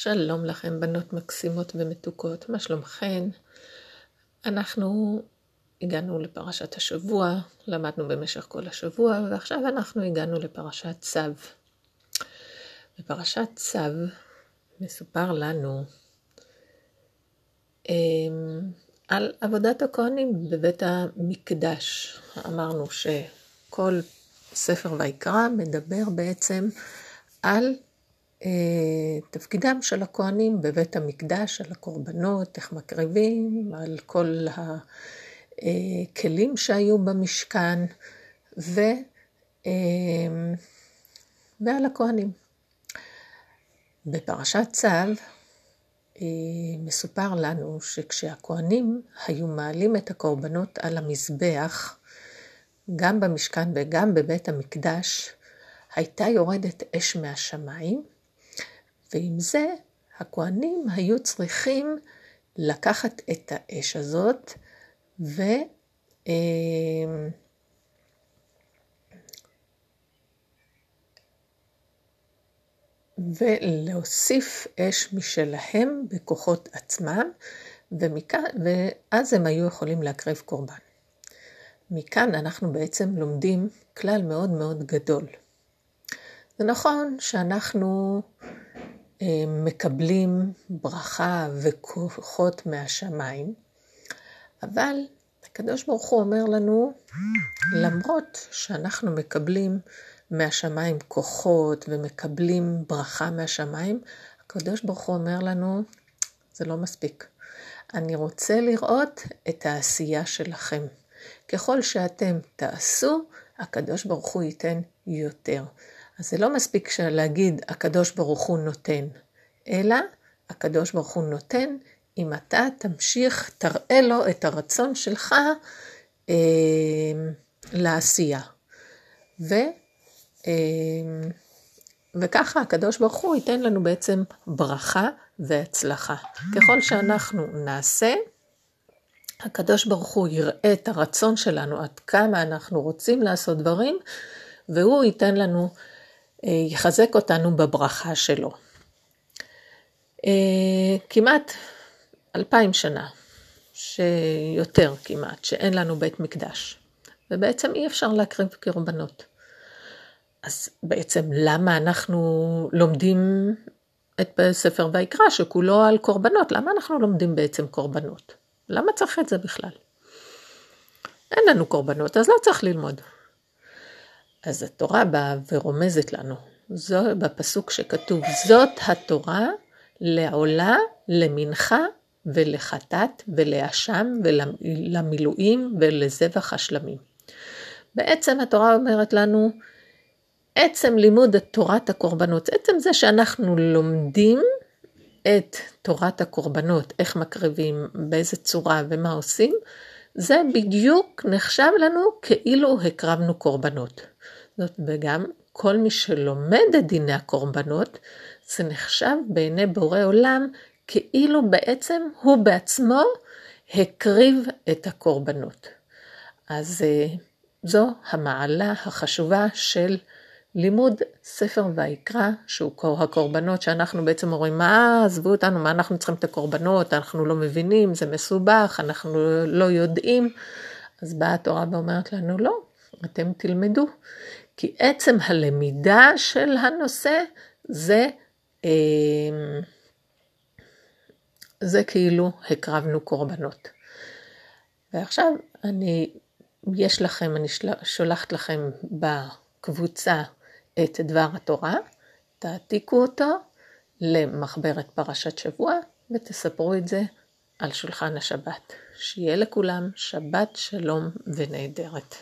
שלום לכם, בנות מקסימות ומתוקות, מה שלומכן? אנחנו הגענו לפרשת השבוע, למדנו במשך כל השבוע, ועכשיו אנחנו הגענו לפרשת צו. בפרשת צו מסופר לנו אמ, על עבודת הכהנים בבית המקדש. אמרנו שכל ספר ויקרא מדבר בעצם על תפקידם של הכהנים בבית המקדש, על הקורבנות, איך מקריבים, על כל הכלים שהיו במשכן, ו, אה, ועל הכהנים. בפרשת צו אה, מסופר לנו שכשהכהנים היו מעלים את הקורבנות על המזבח, גם במשכן וגם בבית המקדש, הייתה יורדת אש מהשמיים, ועם זה הכהנים היו צריכים לקחת את האש הזאת ו... אמ, ולהוסיף אש משלהם בכוחות עצמם, ומכאן, ואז הם היו יכולים להקריב קורבן. מכאן אנחנו בעצם לומדים כלל מאוד מאוד גדול. זה נכון שאנחנו אה, מקבלים ברכה וכוחות מהשמיים, אבל הקדוש ברוך הוא אומר לנו, למרות שאנחנו מקבלים מהשמיים כוחות ומקבלים ברכה מהשמיים, הקדוש ברוך הוא אומר לנו, זה לא מספיק. אני רוצה לראות את העשייה שלכם. ככל שאתם תעשו, הקדוש ברוך הוא ייתן יותר. אז זה לא מספיק להגיד הקדוש ברוך הוא נותן, אלא הקדוש ברוך הוא נותן אם אתה תמשיך, תראה לו את הרצון שלך אה, לעשייה. ו, אה, וככה הקדוש ברוך הוא ייתן לנו בעצם ברכה והצלחה. ככל שאנחנו נעשה, הקדוש ברוך הוא יראה את הרצון שלנו, עד כמה אנחנו רוצים לעשות דברים, והוא ייתן לנו יחזק אותנו בברכה שלו. אה, כמעט אלפיים שנה, שיותר כמעט, שאין לנו בית מקדש, ובעצם אי אפשר להקריב קורבנות. אז בעצם למה אנחנו לומדים את ספר ויקרא שכולו על קורבנות? למה אנחנו לומדים בעצם קורבנות? למה צריך את זה בכלל? אין לנו קורבנות, אז לא צריך ללמוד. אז התורה באה ורומזת לנו, זו בפסוק שכתוב, זאת התורה לעולה, למנחה ולחטאת ולאשם ולמילואים ולזבח השלמים. בעצם התורה אומרת לנו, עצם לימוד תורת הקורבנות, עצם זה שאנחנו לומדים את תורת הקורבנות, איך מקריבים, באיזה צורה ומה עושים, זה בדיוק נחשב לנו כאילו הקרבנו קורבנות. זאת וגם כל מי שלומד את דיני הקורבנות, זה נחשב בעיני בורא עולם כאילו בעצם הוא בעצמו הקריב את הקורבנות. אז אה, זו המעלה החשובה של לימוד ספר ויקרא, שהוא הקורבנות שאנחנו בעצם אומרים, מה, עזבו אותנו, מה אנחנו צריכים את הקורבנות, אנחנו לא מבינים, זה מסובך, אנחנו לא יודעים. אז באה התורה ואומרת לנו, לא, אתם תלמדו. כי עצם הלמידה של הנושא זה, אה, זה כאילו הקרבנו קורבנות. ועכשיו אני, יש לכם, אני שולחת לכם בקבוצה את דבר התורה, תעתיקו אותו למחברת פרשת שבוע ותספרו את זה על שולחן השבת. שיהיה לכולם שבת שלום ונהדרת.